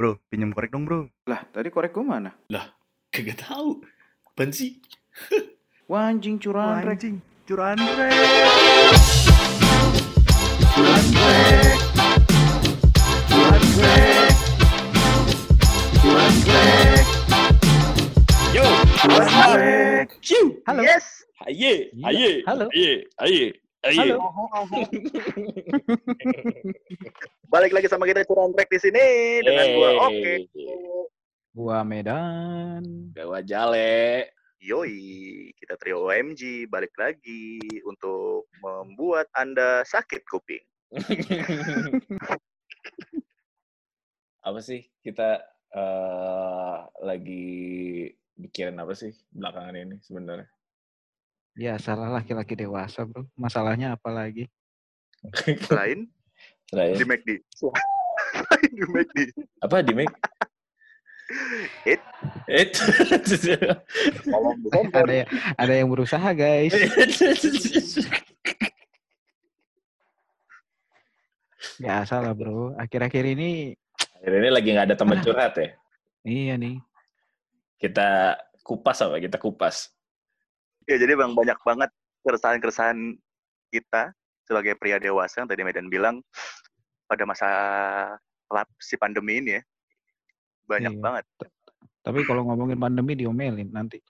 Bro, pinjam korek dong bro. Lah, tadi korek gue mana? Kagak tahu. Apaan sih? Wah, anjing curahan rek. Anjing, curahan rek. Curahan rek. Curahan rek. Curahan rek. Yo, Curahan rek. Halo. Yes. Aye, Gila. aye, Halo. Aye, aye. Halo. Balik lagi sama kita curahan rek di sini dengan gua Hey. Oke. Gua Medan. Gawa jale. Yoi, kita trio OMG balik lagi untuk membuat Anda sakit kuping. apa sih kita eh lagi mikirin apa sih belakangan ini sebenarnya? Ya salah laki-laki dewasa bro. Masalahnya apa lagi? Selain Selain di McD. Selain di McD. apa di make? It. It. ada yang ada yang berusaha guys. Ya salah bro. Akhir-akhir ini Akhir ini lagi nggak ada teman curhat ya. iya nih. Kita kupas apa? Kita kupas. Ya, jadi bang banyak banget keresahan-keresahan kita sebagai pria dewasa yang tadi Medan bilang pada masa si pandemi ini ya. Banyak Iya. banget. Tapi kalau ngomongin pandemi diomelin nanti.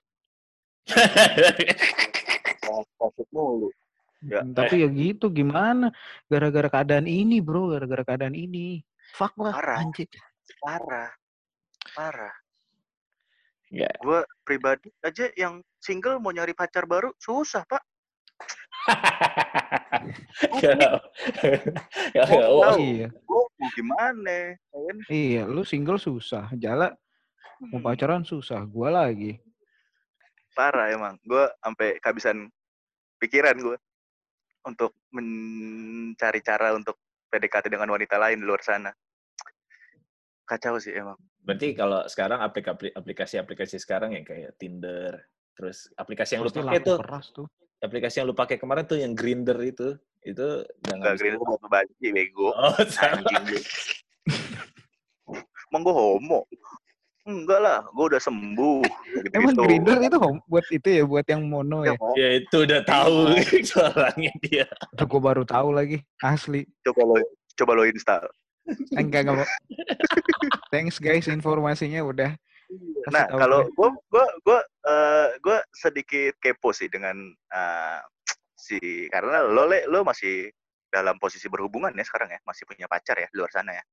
Ya. Hmm, Tapi ya gitu gimana? Gara-gara keadaan ini bro. Gara-gara keadaan ini. Fuck lah Parah. anjir. Parah. Parah. Nggak. Gue pribadi aja yang single mau nyari pacar baru susah, Pak. Oh, Iya. Gue mau gimana? ya kan? Iya, lu single susah. Jala mau Hmm, pacaran susah. Gua lagi. Parah emang. Gue sampai kehabisan pikiran gue untuk mencari cara untuk PDKT dengan wanita lain di luar sana. Kacau sih emang. berarti kalau sekarang aplikasi aplikasi-aplikasi sekarang yang kayak Tinder, terus aplikasi yang lu pakai tuh, tuh. aplikasi yang lu pakai kemarin tuh yang Grinder itu, itu green itu mau banci bego. Oh, salah. Anjing. Emang gue homo? Enggak lah, gue udah sembuh. Gitu Emang Grinder itu hom- buat itu ya, buat yang mono ya. Ya itu udah tahu orangnya dia. Itu gua baru tahu lagi, asli. Coba lo coba lo install. Eh, Enggak enggak mau. Thanks guys informasinya udah. Kasih Nah, kalau gue. gue gue gue eh, gue sedikit kepo sih dengan eh, si karena lo le lo masih dalam posisi berhubungan ya sekarang ya, masih punya pacar ya di luar sana ya.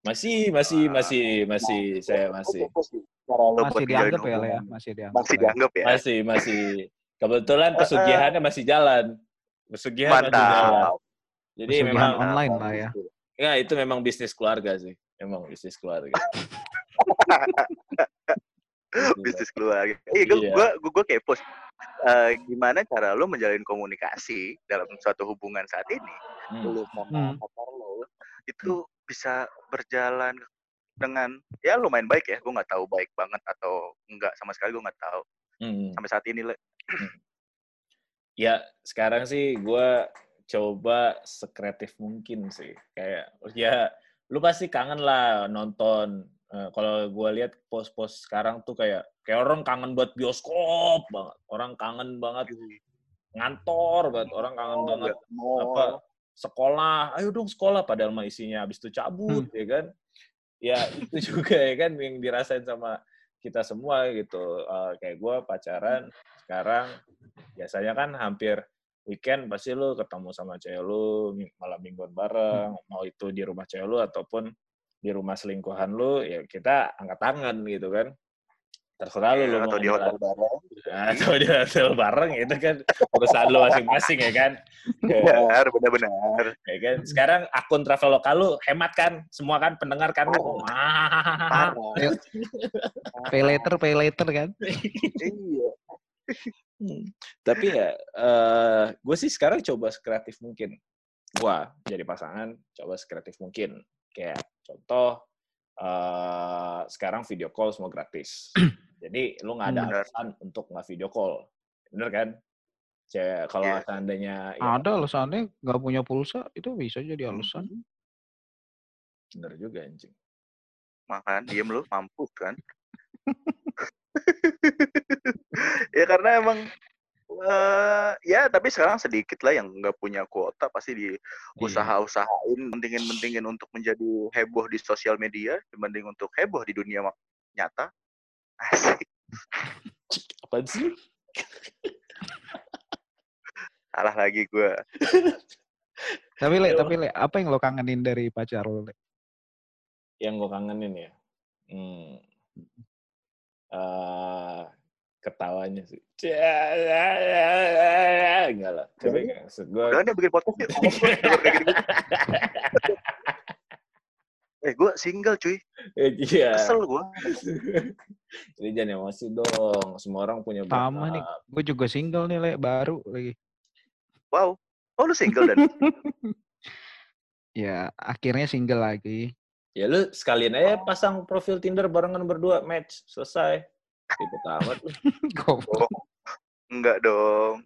Masih, masih, masih, masih, saya masih, Cara lo buat Masih menjalin dianggap ya, Le, ya. Masih dianggap. Masih ya. dianggap ya. masih, masih. Kebetulan pesugihannya masih jalan. Pesugihan masih jalan. Mantap. Jadi Pesugihan memang, online lah ya. Ya itu memang bisnis keluarga sih. Memang bisnis keluarga. bisnis keluarga. Iya, gue Iya. gue gue gue kepo. sih. Eh, gimana cara lo menjalin komunikasi dalam suatu hubungan saat ini? Hmm. Lo sama Hmm. pacar lo itu bisa berjalan dengan ya lumayan baik ya. Gue nggak tahu baik banget atau enggak sama sekali gue nggak tahu Hmm. sampai saat ini. Le. Ya, sekarang sih gue coba sekreatif mungkin sih. Kayak, ya, lu pasti kangen lah nonton. Eh, kalau gue lihat post-post sekarang tuh kayak, kayak orang kangen buat bioskop banget. Orang kangen banget ngantor banget. Orang kangen banget apa sekolah. Ayo dong sekolah. Padahal mah isinya habis itu cabut, ya kan. Ya, itu juga ya kan yang dirasain sama kita semua gitu. Eh, kayak gue pacaran sekarang biasanya kan hampir weekend pasti lu ketemu sama cewek lu malam mingguan bareng mau itu di rumah cewek lu ataupun di rumah selingkuhan lu ya kita angkat tangan gitu kan terserah lu lu Iya, atau mau di hotel jalan- bareng. atau di hotel bareng itu kan urusan lu masing-masing ya kan Benar, benar-benar. ya kan sekarang akun traveloka lu hemat kan semua kan pendengar kan Oh. Pay later, pay later kan. Iya. Hmm. Tapi ya, eh gue sih sekarang coba sekreatif mungkin. Gua jadi pasangan, coba sekreatif mungkin. Kayak contoh, eh sekarang video call semua gratis. jadi lu nggak ada Hmm, alasan untuk nggak video call, bener kan? Cewek, kalau Iya. seandainya ya, Ada alasannya nggak punya pulsa itu bisa jadi alasan. bener juga anjing. makan diem lu mampus kan ya karena emang eh ya tapi sekarang sedikit lah yang nggak punya kuota pasti di usaha-usahain mentingin-mentingin untuk menjadi heboh di sosial media dibanding untuk heboh di dunia nyata asik Apaan sih? salah lagi gue Tapi le, tapi le, apa yang lo kangenin dari pacar lo? Le? Yang gue kangenin ya? Hmm. Eh, ketawanya sih. Enggak lah. Tapi maksud gue... udah bikin podcast yuk eh gue single cuy Iya. kesel gue Jadi jangan emosi dong. Semua orang punya Sama nih. Gue juga single nih le, baru lagi. wow oh lu single dan Ya akhirnya single lagi. Ya lu sekalian aja pasang profil Tinder barengan berdua match selesai. Ribet amat. Goblok. oh, enggak dong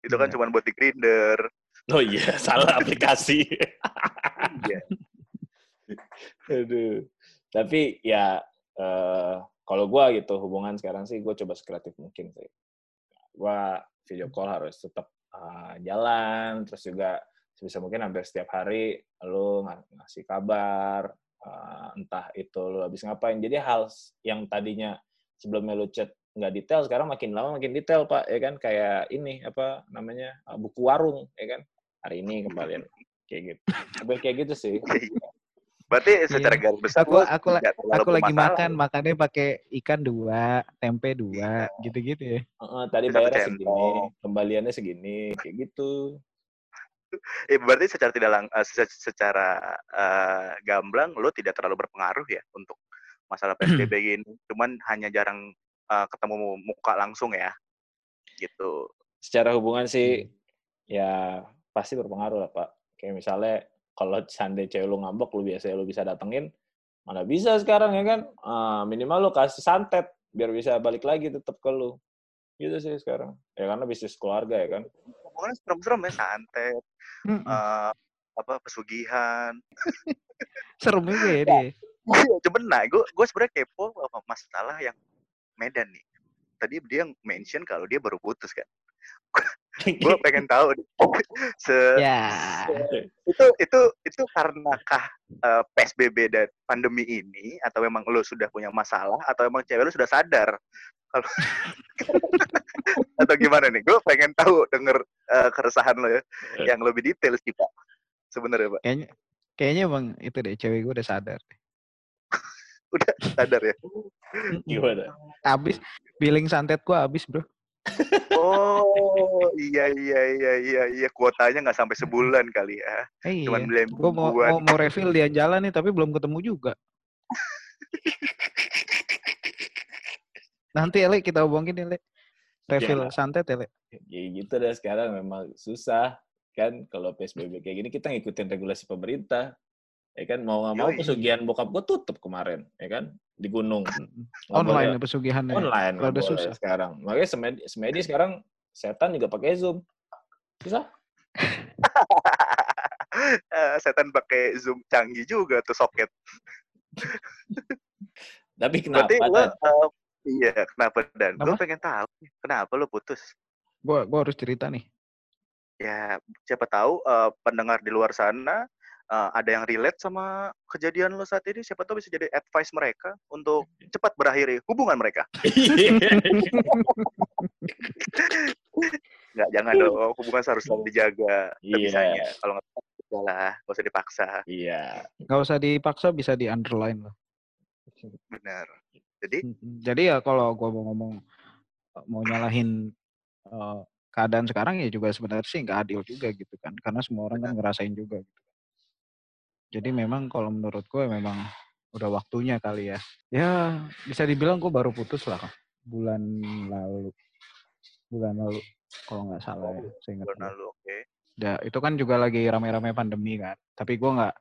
itu kan Enggak. cuma buat di grinder Oh iya, salah aplikasi. Iya. Aduh. Tapi ya eh kalau gua gitu hubungan sekarang sih gue coba sekreatif mungkin sih. Gua video call harus tetap eh, jalan, terus juga sebisa mungkin hampir setiap hari lu ng- ngasih kabar, eh, entah itu lu habis ngapain. Jadi hal yang tadinya sebelumnya lu chat nggak detail, sekarang makin lama makin detail pak, ya kan? Kayak ini apa namanya eh, buku warung, ya kan? Hari ini kembalian kayak gitu. Hampir kayak gitu sih. berarti secara Iya. garis besar Aku aku aku lagi bermasalah. makan, makannya pakai ikan dua, tempe dua, gitu-gitu ya. Heeh, tadi Satu bayarnya segini, kembaliannya segini, kayak gitu. Eh, berarti secara tidak lang se- secara eh, gamblang lo tidak terlalu berpengaruh ya untuk masalah PSBB gini. Cuman hanya jarang eh, ketemu muka langsung ya. Gitu. Secara hubungan sih, ya pasti berpengaruh lah Pak. Kayak misalnya kalau seandainya cewek lu ngambek, lu biasanya lu bisa datengin, mana bisa sekarang ya kan? Ah, minimal lu kasih santet, biar bisa balik lagi tetap ke lu. Gitu sih sekarang. Ya karena bisnis keluarga ya kan. Hubungannya serem-serem ya, santet, eh, apa pesugihan. Serem juga ya dia. Cuman nah, gue gue sebenarnya kepo sama masalah yang Medan nih. Tadi dia mention kalau dia baru putus kan. Gue pengen tahu se Ya. itu itu itu karenakah eh, PSBB dan pandemi ini atau memang lo sudah punya masalah atau memang cewek lo sudah sadar kalau atau gimana nih gue pengen tahu denger eh, keresahan lo ya yang lebih detail sih pak sebenarnya pak Kayaknya kayaknya emang itu deh cewek gue udah sadar. udah sadar ya Gimana? Abis billing santet gue abis bro. oh iya iya iya iya iya kuotanya nggak sampai sebulan kali ya Eh, cuman iya. beli Gue mau, mau mau refill dia jalan nih tapi belum ketemu juga. Nanti Ele kita hubungin Ele. Refill Jangan. santet Ele. Ya gitu deh sekarang memang susah kan kalau PSBB kayak gini kita ngikutin regulasi pemerintah. Ya kan mau nggak mau pesugihan bokap gue tutup kemarin, ya kan di gunung. Nggak Online boleh- ya pesugihannya. online Kalau nggak udah boleh susah. sekarang. Makanya semedi, semedi sekarang setan juga pakai zoom. Susah. Eh, setan pakai zoom canggih juga tuh soket Tapi kenapa? berarti lo eh, iya kenapa dan gue pengen tahu kenapa lo putus Gue gua harus cerita nih. ya siapa tahu eh, pendengar di luar sana eh, ada yang relate sama kejadian lo saat ini siapa tahu bisa jadi advice mereka untuk cepat berakhiri hubungan mereka nggak jangan dong hubungan harus selalu dijaga Iya. sebisanya kalau nggak bisa lah nggak usah dipaksa Iya. Gak usah dipaksa bisa di underline lah. benar jadi. Jadi ya kalau gue mau ngomong eh, mau nyalahin eh, keadaan sekarang ya juga sebenarnya sih nggak adil juga gitu kan. Karena semua orang kan ngerasain juga. Gitu. Jadi memang kalau menurut gue memang udah waktunya kali ya. Ya bisa dibilang gue baru putus lah bulan lalu. Bulan lalu kalau nggak salah ya. Seingat bulan lalu oke Ya, itu kan juga lagi rame-rame pandemi kan. Tapi gue nggak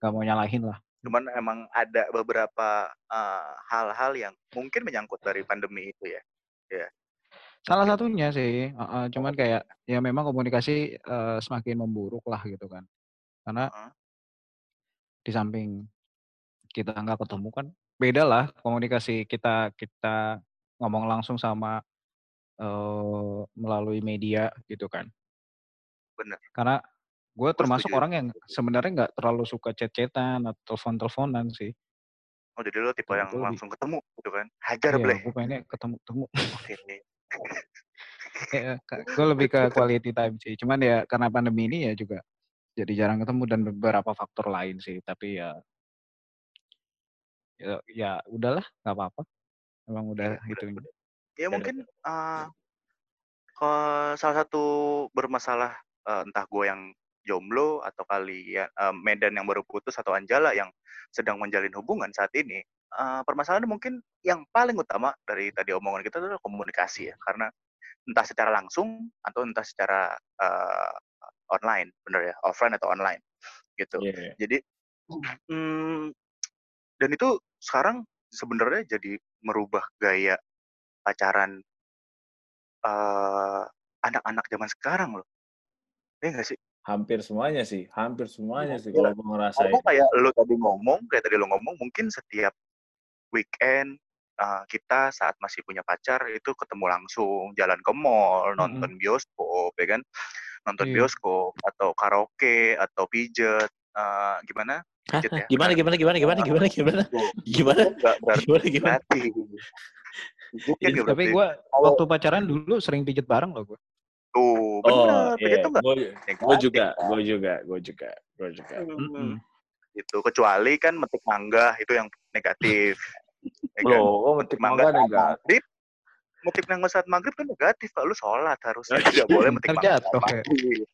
nggak mau nyalahin lah. cuman emang ada beberapa eh, hal-hal yang mungkin menyangkut dari pandemi itu ya Salah satunya sih, heeh, cuman kayak ya memang komunikasi eh, semakin memburuk lah gitu kan. Karena. Di samping kita nggak ketemu kan, beda lah komunikasi kita kita ngomong langsung sama eh, melalui media gitu kan. Bener. Karena gue termasuk setuju. orang yang sebenarnya nggak terlalu suka chat-chatan atau telepon-teleponan sih. Oh jadi lo tipe yang lebih langsung ketemu gitu kan? Hajar iya, bleh. gue pengennya ketemu-temu. Oke. gue lebih ke quality time sih. Cuman ya karena pandemi ini ya juga jadi jarang ketemu dan beberapa faktor lain sih. Tapi ya ya, ya udahlah nggak apa-apa. Emang udah Iya, itu. udah. Ya mungkin eh kalau salah satu bermasalah eh, entah gue yang jomblo atau kali ya eh, Medan yang baru putus atau Anjala yang sedang menjalin hubungan saat ini eh, permasalahannya mungkin yang paling utama dari tadi omongan kita adalah komunikasi ya karena entah secara langsung atau entah secara eh, online bener ya offline atau online gitu Iya. jadi hmm, dan itu sekarang sebenarnya jadi merubah gaya pacaran anak-anak zaman sekarang loh. Iya nggak sih? Hampir semuanya sih, hampir semuanya sih Iya. kalau gue ngerasain. Karena kayak lo tadi ngomong, kayak tadi lo ngomong, mungkin setiap weekend eh, kita saat masih punya pacar itu ketemu langsung, jalan ke mall, nonton bioskop, ya kan? Nonton Iya. bioskop atau karaoke atau pijet, eh, gimana? Hah? Pijet ya. Gimana, gimana, gimana, gimana, gimana, gimana, gimana, gimana, gimana? nggak Tapi gue waktu pacaran dulu sering pijet bareng loh gue. tuh Oh, bener, pijet iya, tuh gue, juga, gue juga, gue juga, gue juga. Itu kecuali kan metik mangga itu yang negatif. ya kan? Loh, kok metik mangga negatif? Metik mangga saat maghrib kan negatif pak. Lu sholat harusnya tidak boleh metik mangga saat jatuh ya. maghrib.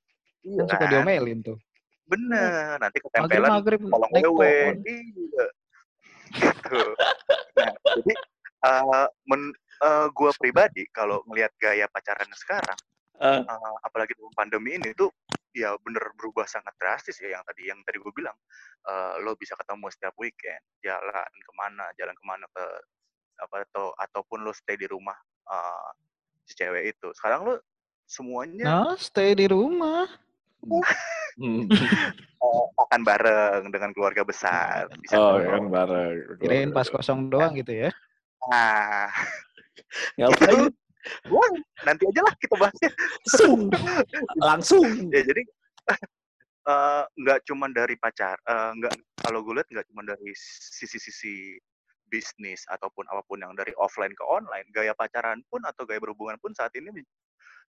Iya Kan suka kan? diomelin tuh. Bener, nanti ketempelan maghrib kolong wewe. Iya. Gitu. Nah, jadi eh men, eh, gua pribadi kalau ngelihat gaya pacaran sekarang, Eh, eh, apalagi dalam pandemi ini tuh ya bener berubah sangat drastis ya yang tadi yang tadi gue bilang eh, lo bisa ketemu setiap weekend jalan ke mana jalan ke mana ke apa atau ataupun lo stay di rumah eh, si cewek itu sekarang lo semuanya Nah, stay di rumah. eh, makan bareng dengan keluarga besar bisa Oh, ketemu. kan bareng. Kirain pas kosong doang gitu ya. nah Ngapain? wah, nanti aja lah kita bahasnya Langsung. Langsung. ya jadi eh, nggak cuma dari pacar eh, nggak kalau gue lihat nggak cuma dari sisi-sisi bisnis ataupun apa pun yang dari offline ke online gaya pacaran pun atau gaya berhubungan pun saat ini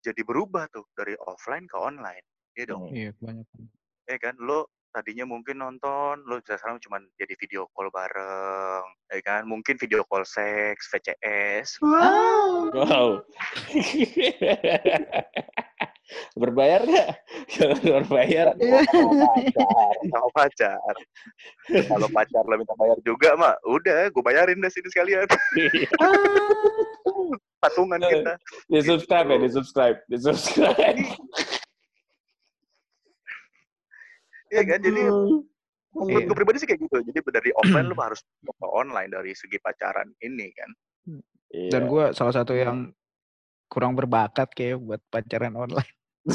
jadi berubah tuh dari offline ke online ya dong. Iya, kebanyakan. ya kan lo tadinya mungkin nonton lo bisa sekarang cuma jadi video call bareng ya kan? Mungkin video call seks VCS Wow. Berbayar nggak? Jangan berbayar. sama pacar. Kalau pacar lo minta bayar juga mah udah gue bayarin deh sini sekalian. Patungan kita. Di subscribe ya, di subscribe, di subscribe. Iya kan jadi menurut Iya. gue pribadi sih kayak gitu jadi dari offline lo harus ke online dari segi pacaran ini kan Dan Iya. gue salah satu yang kurang berbakat kayak buat pacaran online.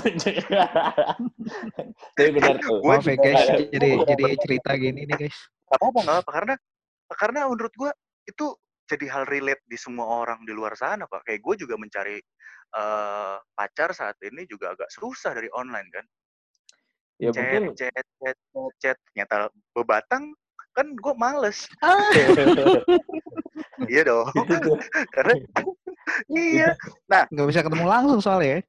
Tapi benar tuh. Gue Maaf ya guys, nggak- jadi jadi cerita gini nih guys. Gak apa-apa, gak apa karena karena menurut gue itu jadi hal relate di semua orang di luar sana pak. Kayak gue juga mencari eh, pacar saat ini juga agak susah dari online kan. Ya Chat, mungkin chat, chat, chat, chat. Ternyata bebatang kan gue males. iya dong. karena iya. Nggak bisa ketemu langsung soalnya. ya.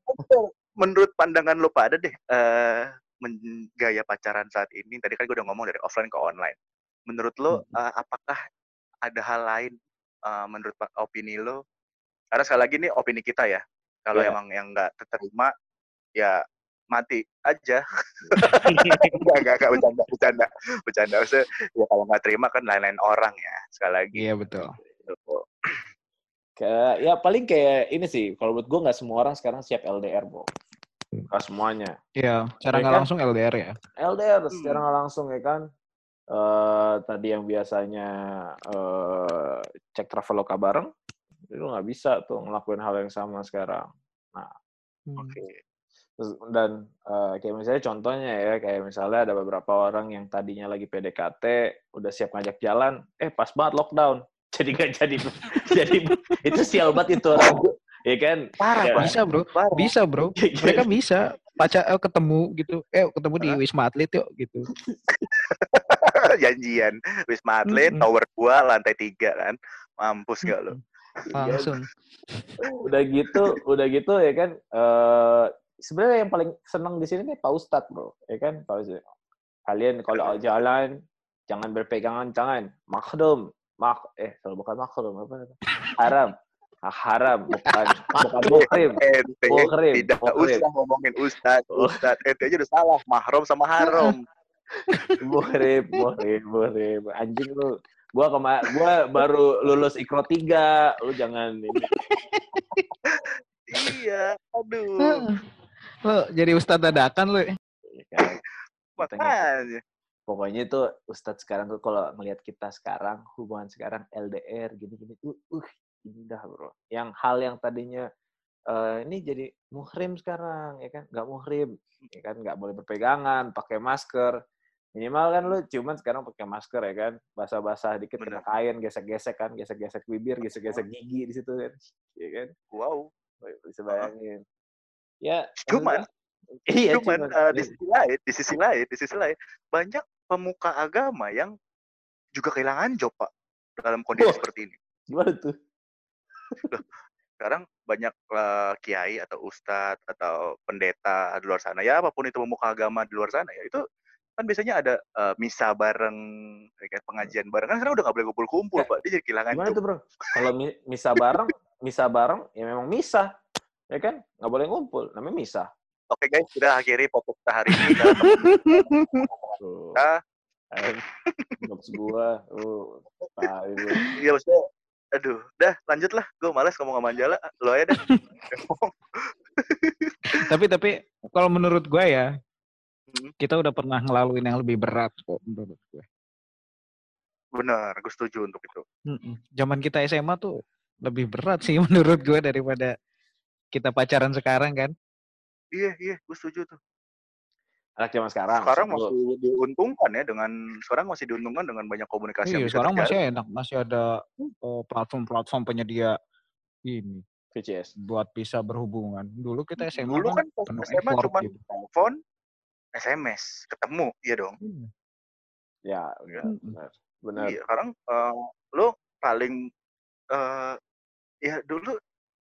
Menurut pandangan lo pada deh, eh men- gaya pacaran saat ini. Tadi kan gue udah ngomong dari offline ke online. Menurut lo, eh, apakah ada hal lain eh, menurut opini lo? Karena sekali lagi nih opini kita ya. Kalau Iya. emang yang nggak terima, ya mati aja. Enggak, enggak, enggak, bercanda, bercanda. Bercanda, maksudnya, ya kalau nggak terima kan lain-lain orang ya. Sekali lagi. Iya betul. Gitu. kayak ya paling kayak ini sih. Kalau buat gue nggak semua orang sekarang siap LDR, bro. Nggak semuanya. Iya, cara Ya nggak kan? langsung LDR ya. LDR Hmm. secara nggak langsung ya kan. Eh tadi yang biasanya eh cek traveloka bareng, itu nggak bisa tuh ngelakuin hal yang sama sekarang. Oke. Terus, dan eh, kayak misalnya contohnya ya, kayak misalnya ada beberapa orang yang tadinya lagi PDKT, udah siap ngajak jalan, eh pas banget lockdown. Jadi nggak jadi, jadi itu sial banget itu orang. Ya kan? Parah, Ya. Pak. Bisa bro, Parah. bisa bro. Mereka bisa pacar eh, ketemu gitu, eh ketemu di Wisma Atlet yuk gitu. Janjian. Wisma Atlet, Mm-mm. tower 2, lantai 3 kan. Mampus gak lo? Langsung. udah gitu, udah gitu ya kan. eh Sebenarnya yang paling seneng di sini nih Pak Ustadz bro, ya kan? Kalau kalian kalau jalan jangan berpegangan tangan, makhdum, mak eh kalau bukan makhdum apa namanya? Haram, Ah, haram bukan bukan muhrim. Muhrim, tidak muhrim. usah ngomongin ustad, Oh. ustad. Ente aja udah salah. Mahrom sama haram. Muhrim, muhrim, muhrim. Anjing lu. Gua kema gua baru lulus Ikro 3, lu jangan ini. iya, aduh. Lo jadi ustadz dadakan lo. ya kan? Makanya. Pokoknya itu Ustadz sekarang tuh kalau ngelihat kita sekarang, hubungan sekarang LDR gini-gini tuh uh indah, Bro. Yang hal yang tadinya eh, ini jadi muhrim sekarang, ya kan? Nggak muhrim, ya kan? Nggak boleh berpegangan, pakai masker. Minimal kan lu cuman sekarang pakai masker ya kan, basah-basah dikit kena kain, gesek-gesek kan, gesek-gesek bibir, gesek-gesek gigi di situ kan, ya kan? Wow. Bisa bayangin. Ya, Cuman, iya, cuman cuman. eh, di sisi lain, di sisi lain, di sisi lain, banyak pemuka agama yang juga kehilangan job, Pak, dalam kondisi Wah. seperti ini. gimana tuh? Sekarang banyak eh, kiai atau ustadz atau pendeta di luar sana, ya apa pun itu pemuka agama di luar sana, ya itu kan biasanya ada eh, misa bareng, ya kan, pengajian bareng. Kan sekarang udah nggak boleh kumpul-kumpul, Ya, Pak. Dia jadi kehilangan Gimana job. tuh bro? Kalau mi- misa bareng, misa bareng ya memang misa, ya kan? Nggak boleh ngumpul, namanya misa. Oke guys, kita akhiri podcast kita hari ini. Kita Tuh. Jokes gua, uh. Iya maksudnya, aduh, dah lanjut lah. Gue malas ngomong sama Anjala. Lo aja dah. tapi tapi kalau menurut gue ya, Hmm. kita udah pernah ngelaluin yang lebih berat kok menurut gue. Benar, gue setuju untuk itu. Zaman kita SMA tuh lebih berat sih menurut gue daripada kita pacaran sekarang kan. Iya, iya, gue setuju tuh. Anak zaman sekarang. Sekarang masih diuntungkan ya dengan sekarang masih diuntungkan dengan banyak komunikasi yang Iya, bisa sekarang terjalin. masih enak, masih ada oh, platform-platform penyedia ini VCS. buat bisa berhubungan. Dulu kita SMA Dulu kan kan penuh SMA cuma gitu. telepon, SMS, ketemu, iya dong. Iya. Ya, benar, Mm-mm. benar. Benar. Iya, sekarang eh, lo paling eh ya dulu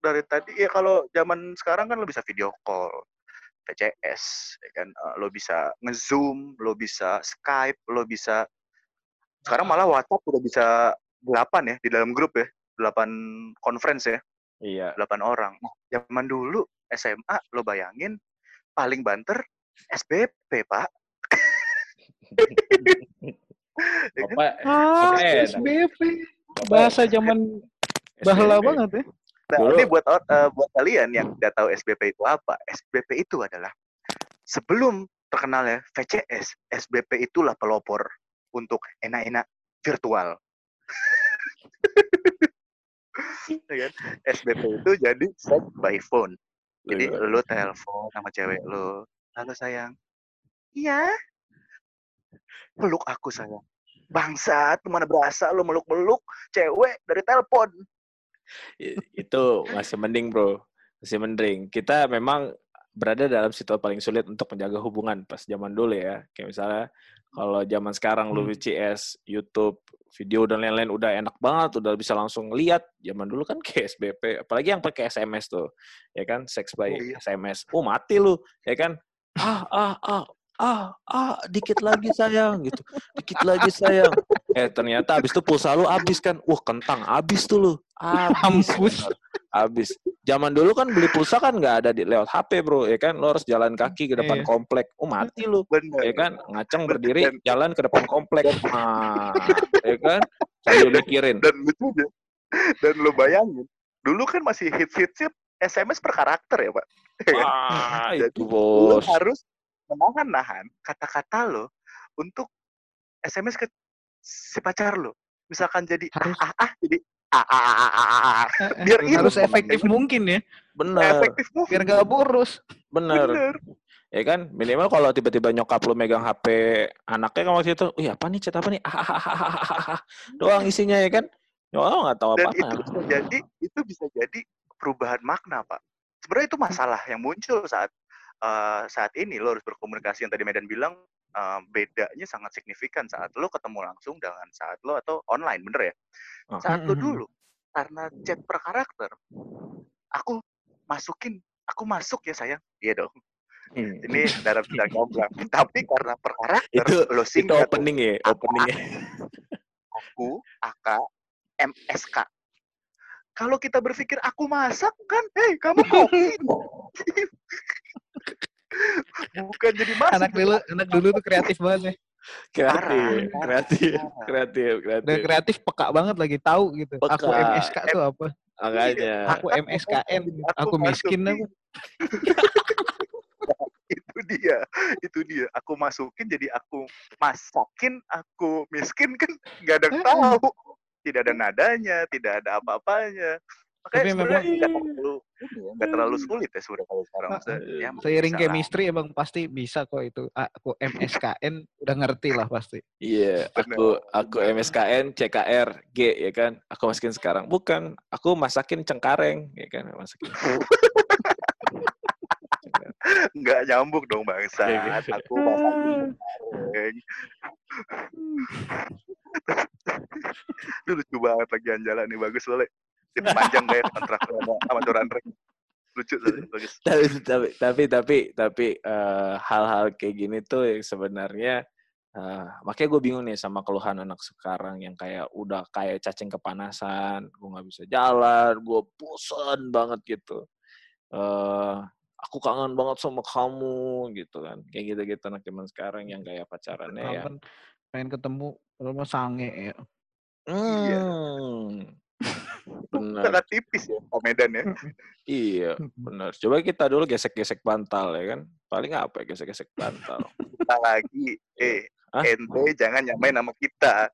dari tadi ya kalau zaman sekarang kan lo bisa video call, PCS, ya kan Eh, lo bisa ngezoom, lo bisa Skype, lo bisa sekarang malah WhatsApp udah bisa delapan ya di dalam grup ya, delapan conference ya, Iya. delapan orang. Nah, zaman dulu SMA lo bayangin paling banter SBP pak. Ya kan? Bapak, Ah. SBP. Bahasa zaman bahala banget ya. Nah, Dulu- ini buat eh, buat kalian yang tidak tahu SBP itu apa. SBP itu adalah sebelum terkenalnya VCS, SBP itulah pelopor untuk enak-enak virtual. Ya kan? SBP itu jadi sex by phone. Jadi Iya. lu telepon sama cewek lu. Halo sayang. Iya. Peluk aku sayang. Bangsat, mana berasa lu meluk-meluk cewek dari telepon. Itu masih mending bro. Masih mending. Kita memang berada dalam situasi paling sulit untuk menjaga hubungan pas zaman dulu ya. Kayak misalnya kalau zaman sekarang lu Hmm. VCS YouTube video dan lain-lain udah enak banget udah bisa langsung lihat. Zaman dulu kan kayak SBP apalagi yang pakai SMS tuh ya kan? Sex by Oh, iya. SMS oh mati lu ya kan? Ah ah ah ah ah dikit lagi sayang gitu. Dikit lagi sayang. Eh ternyata abis itu pulsa lu abis kan? Wah kentang abis tuh lu. Abis abis zaman dulu kan beli pulsa kan nggak ada di lewat HP bro ya kan? Lo harus jalan kaki ke depan Iya. komplek. Oh mati lu. Bener. ya kan? Ngaceng berdiri jalan ke depan komplek. ah ya kan? Sambil mikirin. Dan lucunya, dan lo bayangin, dulu kan masih hits-hitsnya SMS per karakter ya pak. ah Jadi, itu Lo bos harus menahan-nahan kata-kata lo untuk SMS ke si pacar lo. Misalkan jadi Harus ah ah jadi ah ah ah ah ah, ah. Biar harus efektif ngomongnya. mungkin ya, bener efektif mungkin. biar gak boros. Bener. Bener. Ya kan? Minimal kalau tiba-tiba nyokap lu megang HP anaknya kan waktu itu, "Wih, apa nih? Chat apa nih?" Hahaha. Doang isinya ya kan? Oh, nggak tahu Dan apa-apa. itu bisa jadi itu bisa jadi perubahan makna, Pak. Sebenarnya itu masalah yang muncul saat eh, saat ini lo harus berkomunikasi yang tadi Medan bilang eh, bedanya sangat signifikan saat lo ketemu langsung dengan saat lo atau online, bener ya? Oh. Saat lo dulu karena chat per karakter, aku masukin, aku masuk ya sayang, iya dong. Hmm. Ini dalam tidak gamblang. Tapi karena per karakter Itu lo itu singkat opening ya, openingnya. aku, AK, MSK. Kalau kita berpikir aku masak kan, hei kamu koki. Bukan jadi masak. anak dulu anak dulu tuh kreatif banget ya Kreatif, Parah. kreatif, Parah. kreatif, udah kreatif. kreatif peka banget lagi tahu gitu aku Peka. MSK tuh apa Makanya. aku MSKN aku miskin apa itu dia, itu dia. Aku masukin jadi aku masakin, aku miskin kan nggak ada yang tahu. Tidak ada nadanya, tidak ada apa-apanya. Makanya Tapi memang- nggak terlalu, ini ya, nggak terlalu sulit ya sebenarnya kalau sekarang. Maksudnya, ya seiring chemistry emang pasti bisa kok itu aku MSKN udah ngerti lah pasti Iya, aku aku MSKN, CKR, G ya kan. Aku masukin sekarang. Bukan, aku masakin cengkareng ya kan, masakin. nggak nyambung dong bangsa. Iya, iya. Aku masakin goreng. Lu lucu banget lagi jalan nih bagus boleh. Itu panjang deh kontrak sama sama Doranrek. Lucu soalnya, bagus. tapi tapi tapi tapi tapi eh, hal-hal kayak gini tuh yang sebenarnya eh, makanya gue bingung nih sama keluhan anak sekarang yang kayak udah kayak cacing kepanasan, gue nggak bisa jalan, gue bosen banget gitu. eh aku kangen banget sama kamu gitu kan, kayak gitu-gitu anak zaman sekarang yang kayak pacarannya ya. Pengen ketemu kalau mau sange ya Iya. Hmm. Benar. Sangat tipis ya Pak Medan ya. Iya, benar. Coba kita dulu gesek-gesek bantal ya kan. Paling apa ya gesek-gesek bantal? Kita lagi, eh, Hah? ente jangan nyamain nama kita.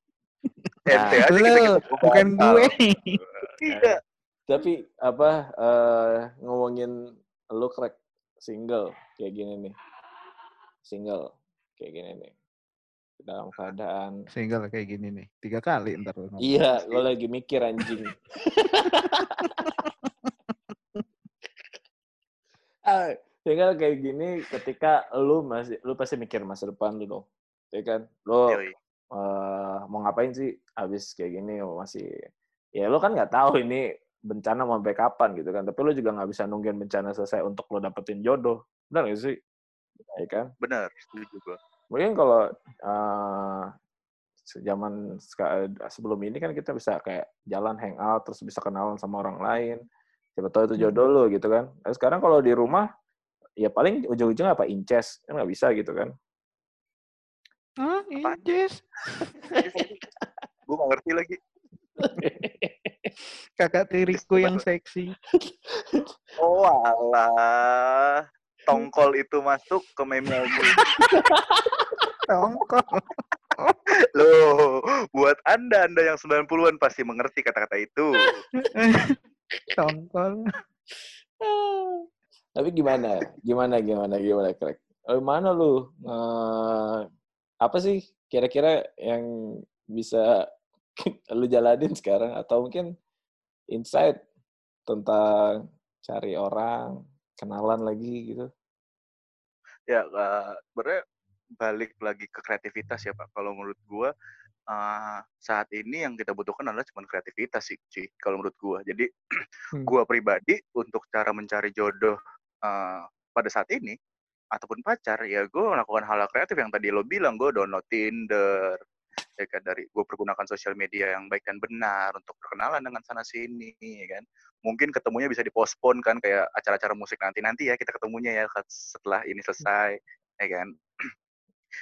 Ente Nah, aja kita Lo, kita bukan gue Iya. Tapi apa eh ngomongin lu crack single kayak gini nih. Single kayak gini nih. Dalam keadaan single kayak gini nih tiga kali ntar lu ngomong. Iya, gue lagi mikir anjing. ah, tinggal kayak gini ketika lu masih lu pasti mikir masa depan lu dong. Ya kan? Lu Yoi. eh, mau ngapain sih habis kayak gini masih ya lu kan nggak tahu ini bencana mau sampai kapan gitu kan tapi lu juga nggak bisa nungguin bencana selesai untuk lu dapetin jodoh benar gak sih ya kan Benar, setuju gua. Mungkin kalau eh zaman sebelum ini kan kita bisa kayak jalan hangout terus bisa kenalan sama orang lain. Siapa tahu itu jodoh lu gitu kan. Nah, sekarang kalau di rumah ya paling ujung-ujungnya apa? Inces kan nggak bisa gitu kan. Ah inces? Gue gak ngerti lagi. kakak tiriku yang seksi. Oh alah. Tongkol itu masuk ke meme gue. Tongkol Loh, buat Anda, Anda yang 90-an pasti mengerti kata-kata itu. tongkol Tapi gimana? Gimana gimana gimana Craig? Eh, mana lu? Eh, apa sih kira-kira yang bisa lu jalanin sekarang atau mungkin insight tentang cari orang, kenalan lagi gitu? Ya, eh, sebenarnya balik lagi ke kreativitas ya Pak. Kalau menurut gua eh, saat ini yang kita butuhkan adalah cuma kreativitas sih, cuy. Kalau menurut gua. Jadi Hmm. gua pribadi untuk cara mencari jodoh eh, pada saat ini ataupun pacar, ya gue melakukan hal-hal kreatif yang tadi lo bilang, gue download Tinder, ya kan dari gue pergunakan sosial media yang baik dan benar untuk berkenalan dengan sana sini, ya kan. Mungkin ketemunya bisa dipospon kan kayak acara-acara musik nanti-nanti ya kita ketemunya ya setelah ini selesai, ya kan.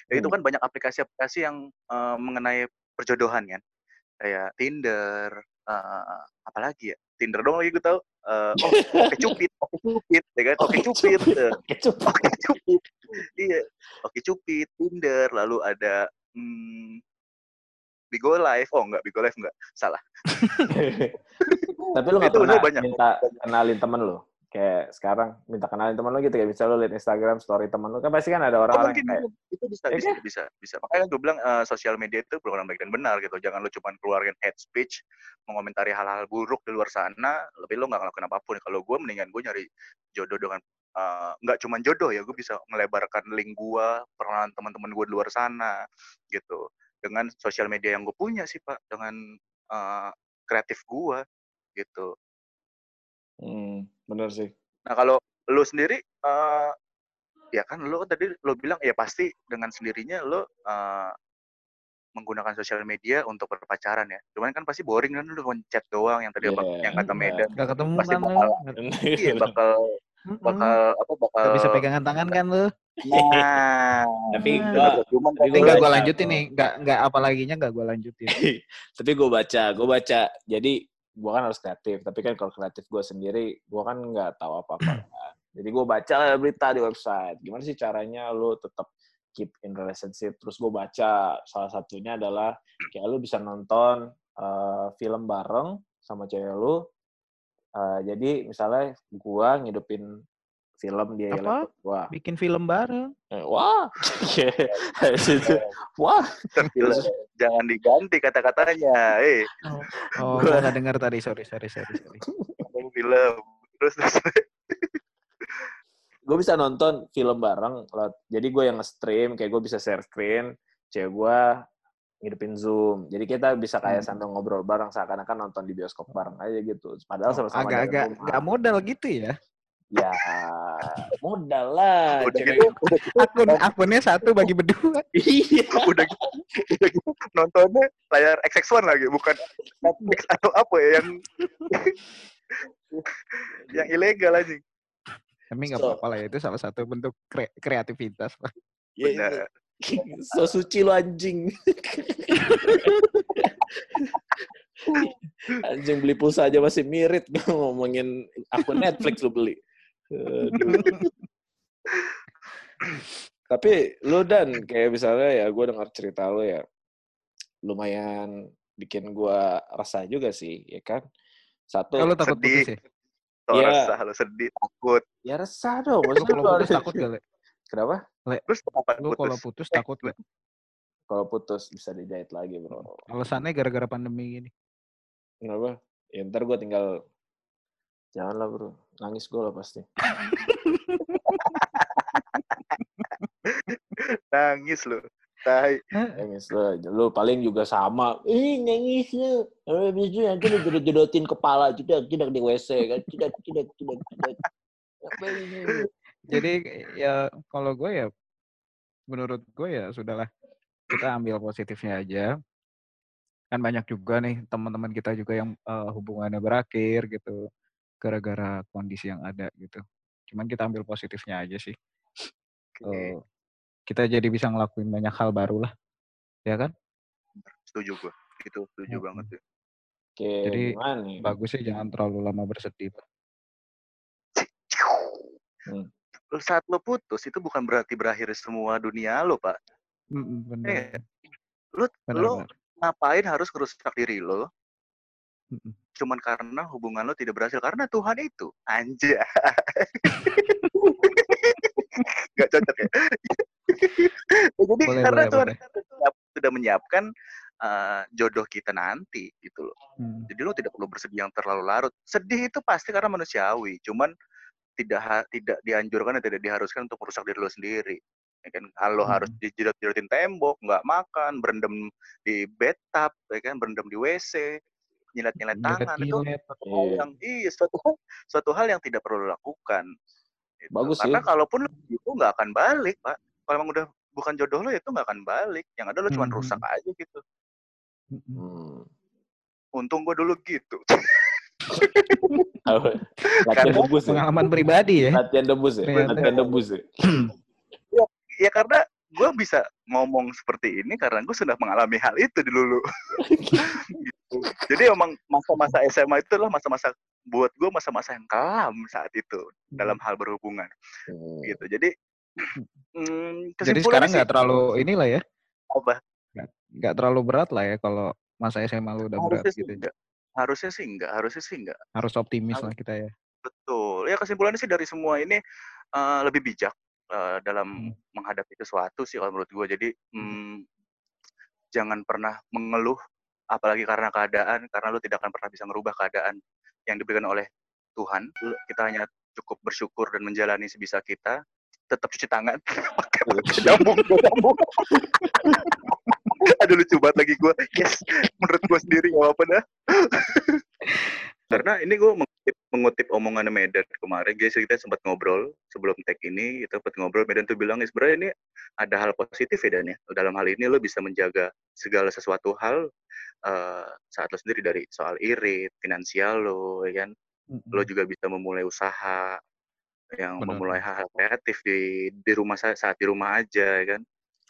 Dan itu Hmm. kan banyak aplikasi-aplikasi yang eh, mengenai perjodohan kan. Kayak Tinder, eh, apalagi ya? Tinder dong lagi gue tahu. Eh, oh, Oke Cupid, Oke Cupid, ya kan? Oke Cupid, eh, Kecup. Oke Cupid. Iya, Oke Cupid, Tinder, lalu ada hmm, Bigo Live. Oh enggak, Bigo Live enggak. Salah. Tapi lu nggak pernah banyak. minta kenalin temen lu kayak sekarang minta kenalin teman lu gitu kayak bisa lu lihat Instagram story teman lu kan pasti kan ada Oh, orang-orang yang kayak itu, bisa, Ya bisa, kan? bisa, bisa. Makanya gue bilang eh, sosial media itu program baik dan benar gitu. Jangan lu cuma keluarin hate speech, mengomentari hal-hal buruk di luar sana, lebih lu nggak ngelakuin apa pun. Kalau gue mendingan gue nyari jodoh dengan eh, nggak cuma jodoh ya, gue bisa melebarkan link gue, peranan teman-teman gue di luar sana, gitu. Dengan sosial media yang gue punya sih pak, dengan eh, kreatif gue, gitu. Hmm, bener sih Nah kalau lu sendiri, eh ya kan lu tadi lu bilang ya pasti dengan sendirinya lu eh, menggunakan sosial media untuk berpacaran ya. Cuman kan pasti boring kan lu chat doang yang tadi apa Iya, yang kata iya. Medan. Gak ketemu Pasti kan bakal iya bakal Mm-mm. bakal apa bakal Gak bisa pegangan tangan kan lu. Nah, tapi Hmm. gua cuman tapi Ini gua lanjutin nih. Gak, gak apa laginya gak gue lanjutin. tapi gue baca gue baca jadi gue kan harus kreatif tapi kan kalau kreatif gue sendiri gue kan nggak tahu apa apa kan. jadi gue baca lah berita di website. Gimana sih caranya lu tetap keep in relationship? Terus gue baca salah satunya adalah kayak lu bisa nonton eh, film bareng sama cewek lu. Eh, jadi misalnya gue ngidupin film di Apa? laptop gue Bikin film bareng. Eh, wah Situ. wah Gila, jangan diganti kata-katanya. Eh, Oh, Gua- gue gak denger tadi. Sorry, sorry, sorry. sorry. film. Terus terus gue bisa nonton film bareng lewat jadi gue yang nge-stream kayak gue bisa share screen cewek gue ngidupin zoom jadi kita bisa kayak Hmm. sambil ngobrol bareng seakan-akan nonton di bioskop bareng aja gitu padahal sama-sama di Agak-agak dalam gak rumah. modal gitu ya. Ya modal lah udah gitu, udah gitu, Akun akunnya satu bagi berdua. iya udah gitu, udah gitu nontonnya layar XX1 lagi, bukan Netflix atau apa ya yang yang ilegal aja. Tapi gak So- apa-apa lah ya. Itu salah satu bentuk kre- kreativitas. lah. Ya, Benar. so suci lo anjing anjing beli pulsa aja masih mirip ngomongin akun Netflix lo beli. Tapi lu dan kayak misalnya ya gue dengar cerita lu ya lumayan bikin gua resah juga sih, ya kan? Satu, Kalau takut sedih. putus ya? Tuh Iya. resah lo sedih, takut. ya resah dong. Lu Maksudnya kalau lu putus takut gak, Le? Kenapa? Terus kapan Lu kalau putus? takut gak? Kalau putus bisa dijahit lagi, bro. Alasannya gara-gara pandemi gini. Kenapa? Ya ntar gue tinggal janganlah bro, nangis gue lah pasti. Nangis lo. Tai. Nangis lo, lu paling juga sama. Ih nangis lu. Habis itu nanti lu jodotin kepala juga, tidak di WC kan, tidak, tidak, tidak, tidak. Jadi ya kalau gue ya menurut gue ya sudahlah kita ambil positifnya aja. Kan banyak juga nih teman-teman kita juga yang eh, hubungannya berakhir gitu gara-gara kondisi yang ada gitu. Cuman kita ambil positifnya aja sih. Oke, Eh, kita jadi bisa ngelakuin banyak hal baru lah. Ya kan? setuju gue. Itu setuju Mm-mm. banget tuh. Oke, Jadi, gimana nih? Bagus sih jangan terlalu lama bersedih. Pak. Hmm. Lu Saat lo putus itu bukan berarti berakhir semua dunia lo, Pak. Mm-mm, Bener. Lu Bener, lo bener. ngapain harus ngerusak diri lo. Cuman karena hubungan lo tidak berhasil karena Tuhan itu. Anjay. Nggak cocok ya? Ya, jadi Boleh, karena boleh, Tuhan boleh. sudah- menyiapkan uh, jodoh kita nanti gitu loh. Hmm. jadi lo tidak perlu bersedih yang terlalu larut. Sedih itu pasti karena manusiawi cuman tidak tidak dianjurkan dan tidak diharuskan untuk merusak diri lo sendiri ya kan? Kalau Hmm. harus dijedot-jedotin tembok nggak makan berendam di bathtub ya kan? Berendam di WC nyilat-nyilat tangan itu suatu hal Iya. yang iya suatu hal, suatu hal yang tidak perlu lakukan Gitu. Bagus karena sih. kalaupun itu nggak akan balik pak kalau emang udah bukan jodoh lo ya itu nggak akan balik yang ada lo cuma Mhm. rusak aja gitu. Hmm. untung gue dulu gitu? Latihan Karena- debus ya? Pengalaman pribadi ya. Latihan debus ya? Latihan debus ya? ya karena gue bisa ngomong seperti ini karena gue sudah mengalami hal itu dulu Gitu. jadi emang masa-masa SMA itu adalah masa-masa buat gue masa-masa yang kelam saat itu dalam hal berhubungan Hmm. gitu jadi mm, Jadi sekarang nggak terlalu inilah ya, apa nggak terlalu berat lah ya kalau masa SMA lu udah berat harusnya sih gitu. enggak harusnya sih enggak harusnya sih enggak Harus optimis Harus. lah kita ya. Betul. Ya kesimpulannya sih dari semua ini uh, lebih bijak uh, dalam Hmm. menghadapi sesuatu sih kalau menurut gue. Jadi hmm, jangan pernah mengeluh apalagi karena keadaan karena lu tidak akan pernah bisa merubah keadaan yang diberikan oleh Tuhan. Kita hanya cukup bersyukur dan menjalani sebisa kita. Tetap cuci tangan. Pakai pakai nyambung, gua nyambung. Aduh lucu banget lagi gue. Yes, menurut gue sendiri gak apa-apa dah. Karena ini gue mengutip, mengutip omongan Medan kemarin, guys kita sempat ngobrol sebelum tag ini, kita sempat ngobrol, Medan tuh bilang, "Ya, sebenarnya ini ada hal positif ya Dan ya. Dalam hal ini lo bisa menjaga segala sesuatu hal eh, saat lo sendiri dari soal irit, finansial lo, ya kan. Lo juga bisa memulai usaha yang Benar. memulai hal-hal kreatif di di rumah sa- saat di rumah aja, ya kan.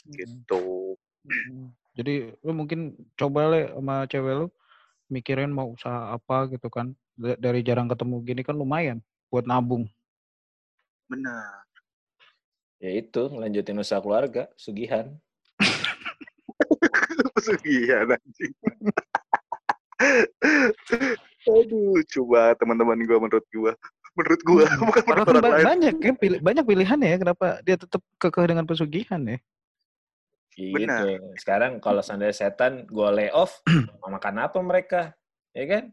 Gitu. Mm. Jadi lu mungkin coba le sama cewek lu mikirin mau usaha apa gitu kan. Da- Dari jarang ketemu gini kan lumayan buat nabung. Benar. Ya itu, ngelanjutin usaha keluarga, sugihan. Pesugihan anjing. Aduh, coba teman-teman gua menurut gua. Menurut gua, bukan Padahal menurut orang ba- lain. banyak pilih, banyak pilihan ya kenapa dia tetap kekeh dengan pesugihan ya. Gitu. Benar. Sekarang kalau seandainya setan gue lay off, mau makan apa mereka? Ya kan?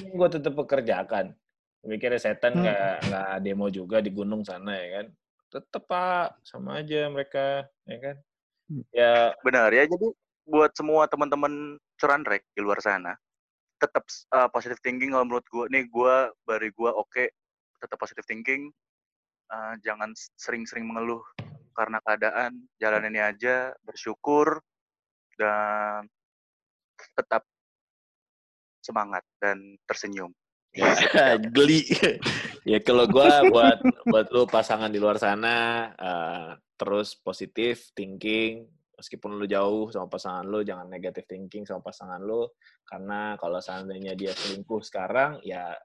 gue tetap pekerjakan. Mikirnya setan Hmm. nggak nggak demo juga di gunung sana ya kan? Tetep pak, sama aja mereka, ya kan? Hmm. Ya Benar ya. Jadi buat semua teman-teman curanrek di luar sana, tetap uh, positive thinking kalau menurut gua. Nih gua bari gua oke, tetap positive thinking. Uh, jangan sering-sering mengeluh karena keadaan. Jalan ini aja, bersyukur dan tetap semangat dan tersenyum. Geli. ya kalau gua buat buat lu pasangan di luar sana eh, terus positif thinking meskipun lu jauh sama pasangan lu jangan negatif thinking sama pasangan lu karena kalau seandainya dia selingkuh sekarang ya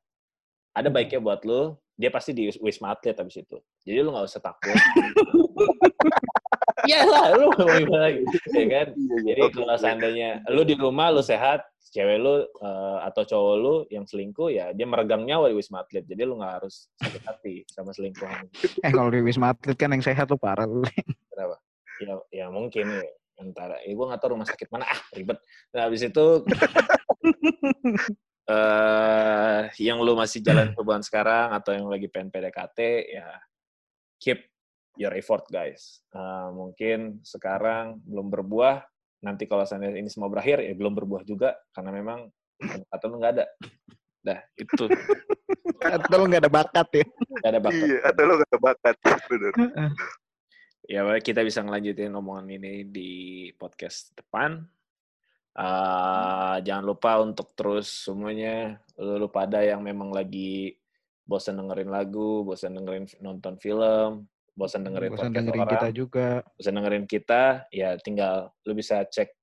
ada baiknya buat lu dia pasti di wisma atlet habis itu jadi lu nggak usah takut Iyalah, lu mau gimana lagi, ya kan? Jadi kalau seandainya lu di rumah lu sehat, cewek lu eh, atau cowok lu yang selingkuh ya dia meregang nyawa di wisma atlet. Jadi lu nggak harus sakit hati sama selingkuhan. Eh kalau di wisma atlet kan yang sehat tuh parah lu. Kenapa? Ya, ya mungkin ya. Antara, ya gue nggak tahu rumah sakit mana, ah ribet. Nah habis itu, eh yang lu masih jalan hubungan sekarang atau yang lagi pengen PDKT, ya keep your effort guys. Eh, mungkin sekarang belum berbuah, nanti kalau seandainya ini semua berakhir, ya belum berbuah juga, karena memang atau lu nggak ada. Dah, itu. Atau lu nggak ada bakat ya. Nggak ada bakat. Iya, atau lo gak ada bakat. Bener. ya kita bisa ngelanjutin omongan ini di podcast depan. Uh, jangan lupa untuk terus semuanya lu, pada yang memang lagi bosan dengerin lagu, bosan dengerin nonton film, bosan dengerin Bosan podcast dengerin orang, kita juga. bosan dengerin kita, ya tinggal lu bisa cek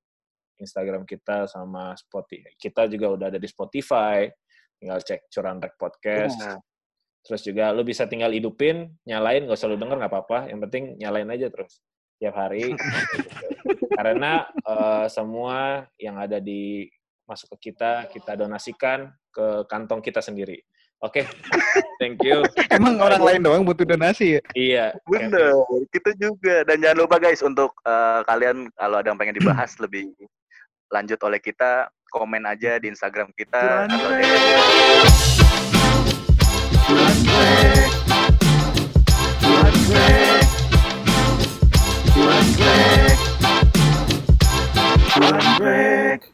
Instagram kita sama Spotify. Kita juga udah ada di Spotify. Tinggal cek Curan Rek Podcast. Benar. Terus juga lu bisa tinggal hidupin, nyalain, gak usah lu denger, gak apa-apa. Yang penting nyalain aja terus. Tiap hari. Karena eh, semua yang ada di masuk ke kita, kita donasikan ke kantong kita sendiri. Oke, thank you. Emang orang lain doang butuh donasi ya? Iya. Bener, kita juga. Dan jangan lupa guys untuk eh, kalian kalau ada yang pengen dibahas lebih lanjut oleh kita, komen aja di Instagram kita. atau DM. One break. Break.